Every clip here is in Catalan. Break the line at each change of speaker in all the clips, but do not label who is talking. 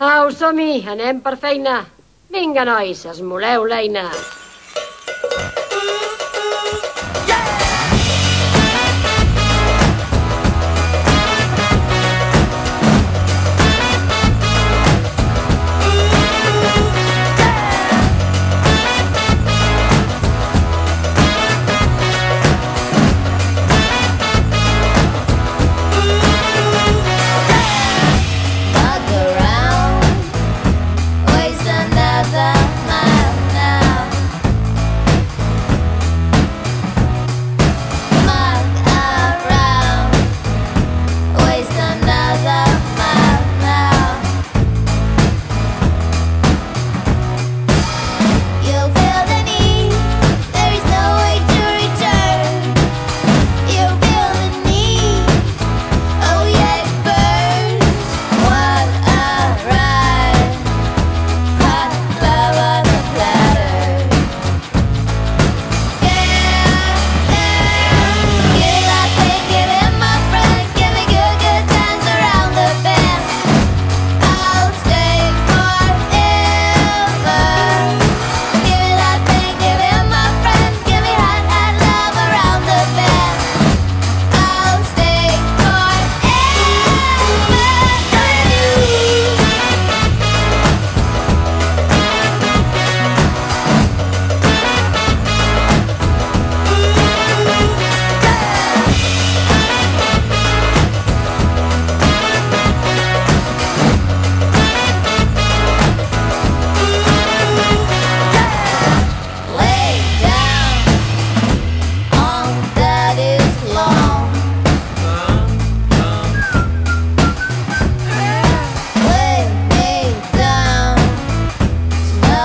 Au, som-hi, anem per feina. Vinga, nois, esmoleu l'eina.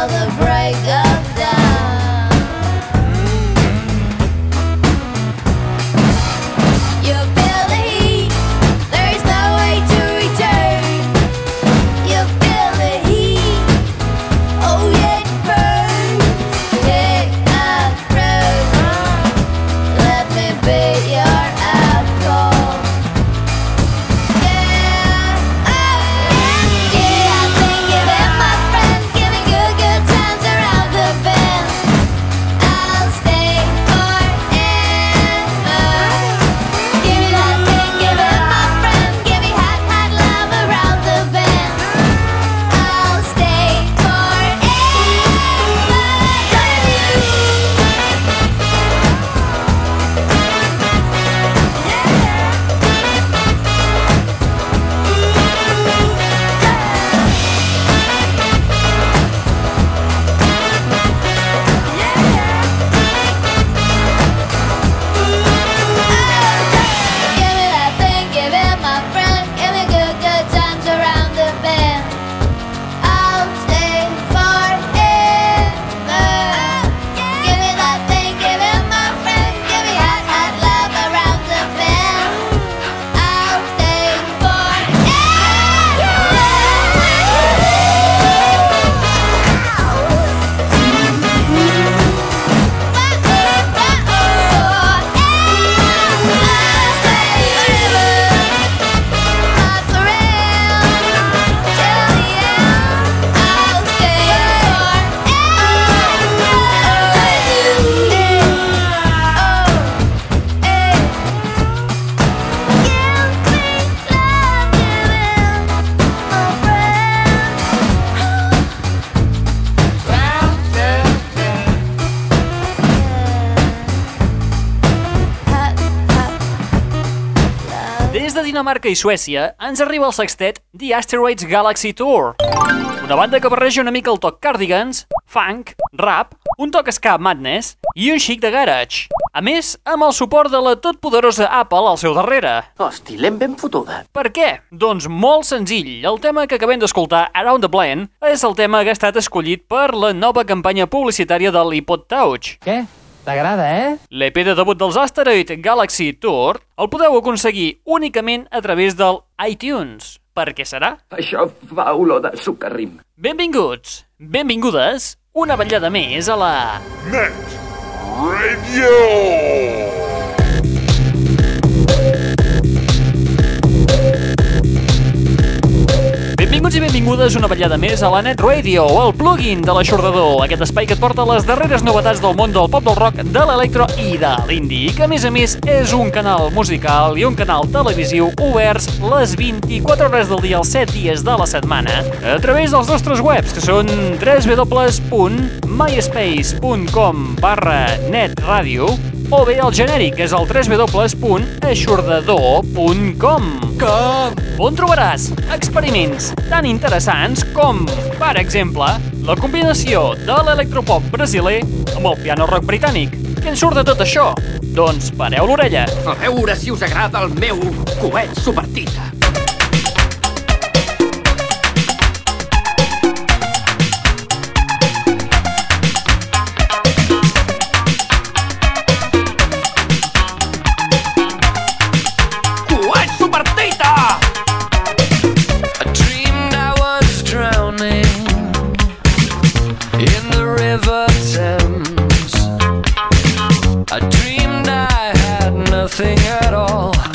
The break
Dinamarca i Suècia ens arriba el sextet The Asteroids Galaxy Tour. Una banda que barreja una mica el toc cardigans, funk, rap, un toc ska madness i un xic de garage. A més, amb el suport de la totpoderosa Apple al seu darrere.
Hosti, l'hem ben fotuda.
Per què? Doncs molt senzill. El tema que acabem d'escoltar, Around the Blend, és el tema que ha estat escollit per la nova campanya publicitària de l'iPod Touch.
Què? T'agrada, eh?
L'EP de debut dels Asteroid Galaxy Tour el podeu aconseguir únicament a través del iTunes. Per què serà?
Això fa olor de sucarrim.
Benvinguts, benvingudes, una vetllada més a la...
Net Radio.
Benvinguts i benvingudes una vetllada més a la Net Radio, el plugin de l'aixordador, aquest espai que et porta les darreres novetats del món del pop del rock, de l'electro i de l'indi, i que a més a més és un canal musical i un canal televisiu oberts les 24 hores del dia, els 7 dies de la setmana, a través dels nostres webs, que són www.myspace.com barra netradio o bé el genèric, que és el www.aixordador.com que on trobaràs experiments tan interessants com, per exemple, la combinació de l'electropop brasiler amb el piano rock britànic. Què en surt de tot això? Doncs pareu l'orella.
A veure si us agrada el meu coet supertita.
nothing at all.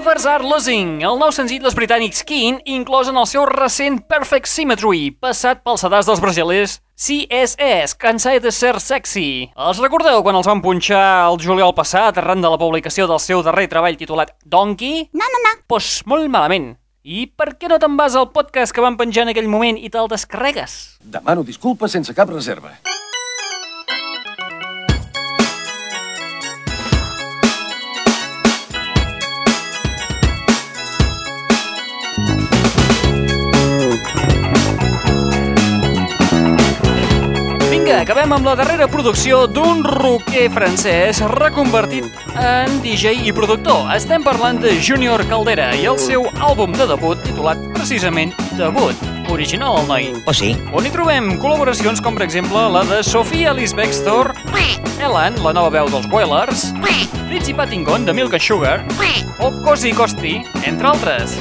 Art Losing, el nou senzill dels britànics Keen, inclòs en el seu recent Perfect Symmetry, passat pels sedars dels brasilers CSS, Cansai de ser sexy. Els recordeu quan els van punxar el juliol passat arran de la publicació del seu darrer treball titulat Donkey?
No, no, no.
Pues molt malament. I per què no te'n vas al podcast que van penjar en aquell moment i te'l descarregues?
Demano disculpes sense cap reserva.
Acabem amb la darrera producció d'un rocker francès reconvertit en DJ i productor. Estem parlant de Junior Caldera i el seu àlbum de debut titulat precisament Debut. Original el noi.
O sí?
On hi trobem col·laboracions com per exemple la de Sofia Lisbextor, Ellen, la nova veu dels Boilers, Ritchie Pattingon de Milk and Sugar o Cosi Costi, entre altres.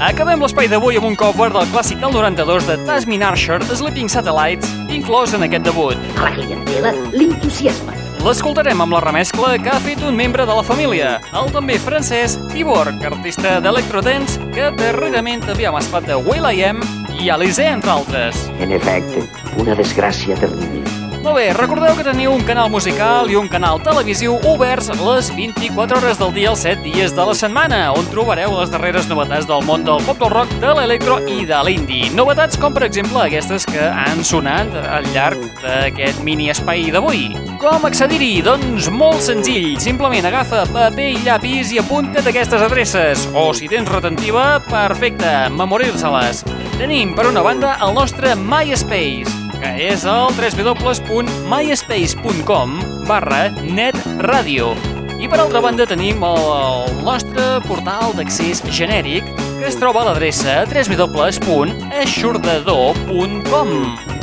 Acabem l'espai d'avui amb un cover del clàssic del 92 de Tasmin Archer, Sleeping Satellites, inclòs en aquest debut.
A la clientela l'entusiasma.
L'escoltarem amb la remescla que ha fet un membre de la família, el també francès Tibor, artista d'electrodance que darrerament també ha maspat de Will.i.am i Alizé, entre altres.
En efecte, una desgràcia terrible.
Molt bé, recordeu que teniu un canal musical i un canal televisiu oberts les 24 hores del dia, els 7 dies de la setmana, on trobareu les darreres novetats del món del pop del rock, de l'electro i de l'indie. Novetats com, per exemple, aquestes que han sonat al llarg d'aquest mini espai d'avui. Com accedir-hi? Doncs molt senzill. Simplement agafa paper i llapis i apunta't aquestes adreces. O, si tens retentiva, perfecte, memorir-se-les. Tenim, per una banda, el nostre MySpace, que és el www.myspace.com barra netradio. I per altra banda tenim el nostre portal d'accés genèric que es troba a l'adreça www.aixordador.com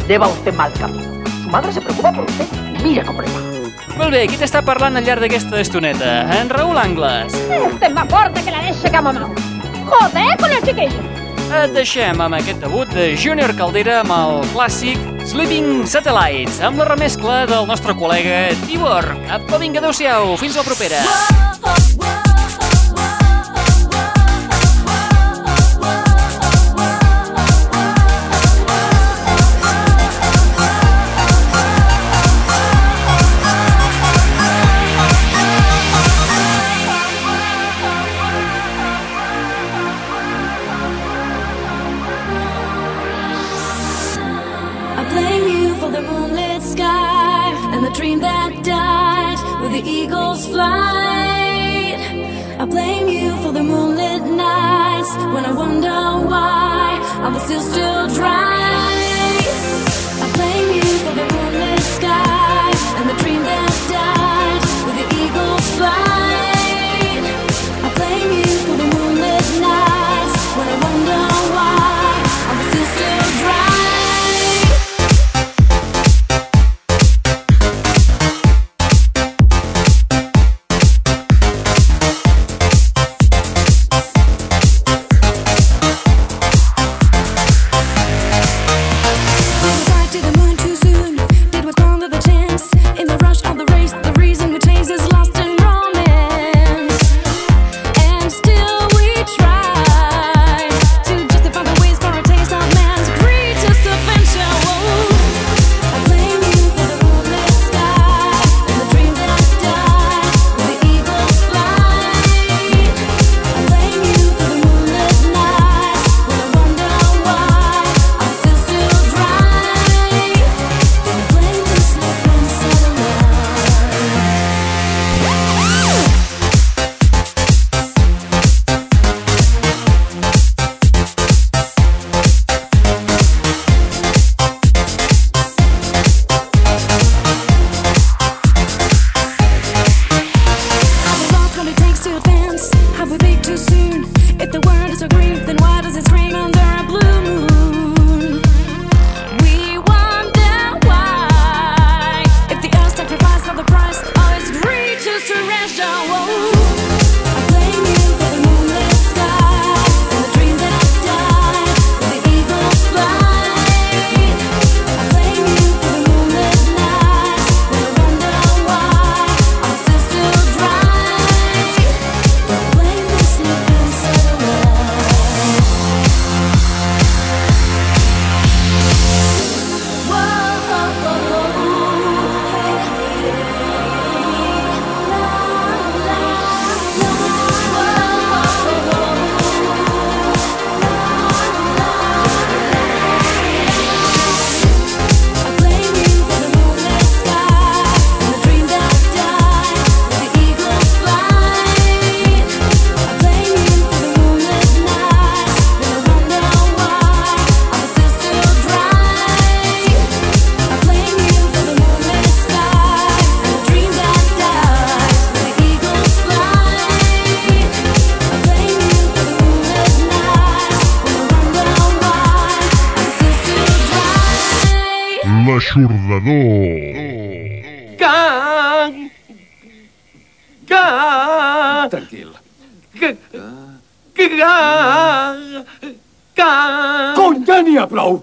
Lleva usted mal camino. Su madre se preocupa por usted. Mira cómo le va.
Molt bé, qui t'està parlant al llarg d'aquesta estoneta? En Raül Angles.
Usted más fuerte que la leche que mamado. Joder con el chiquillo.
Et deixem amb aquest debut de Junior Caldera amb el clàssic Sleeping Satellites, amb la remescla del nostre col·lega Tibor. Apa, vinga, adeu-siau, fins la propera.
I
L'aixordador.
Can! Can!
Tranquil.
Can! Can!
Cony, ja n'hi ha prou!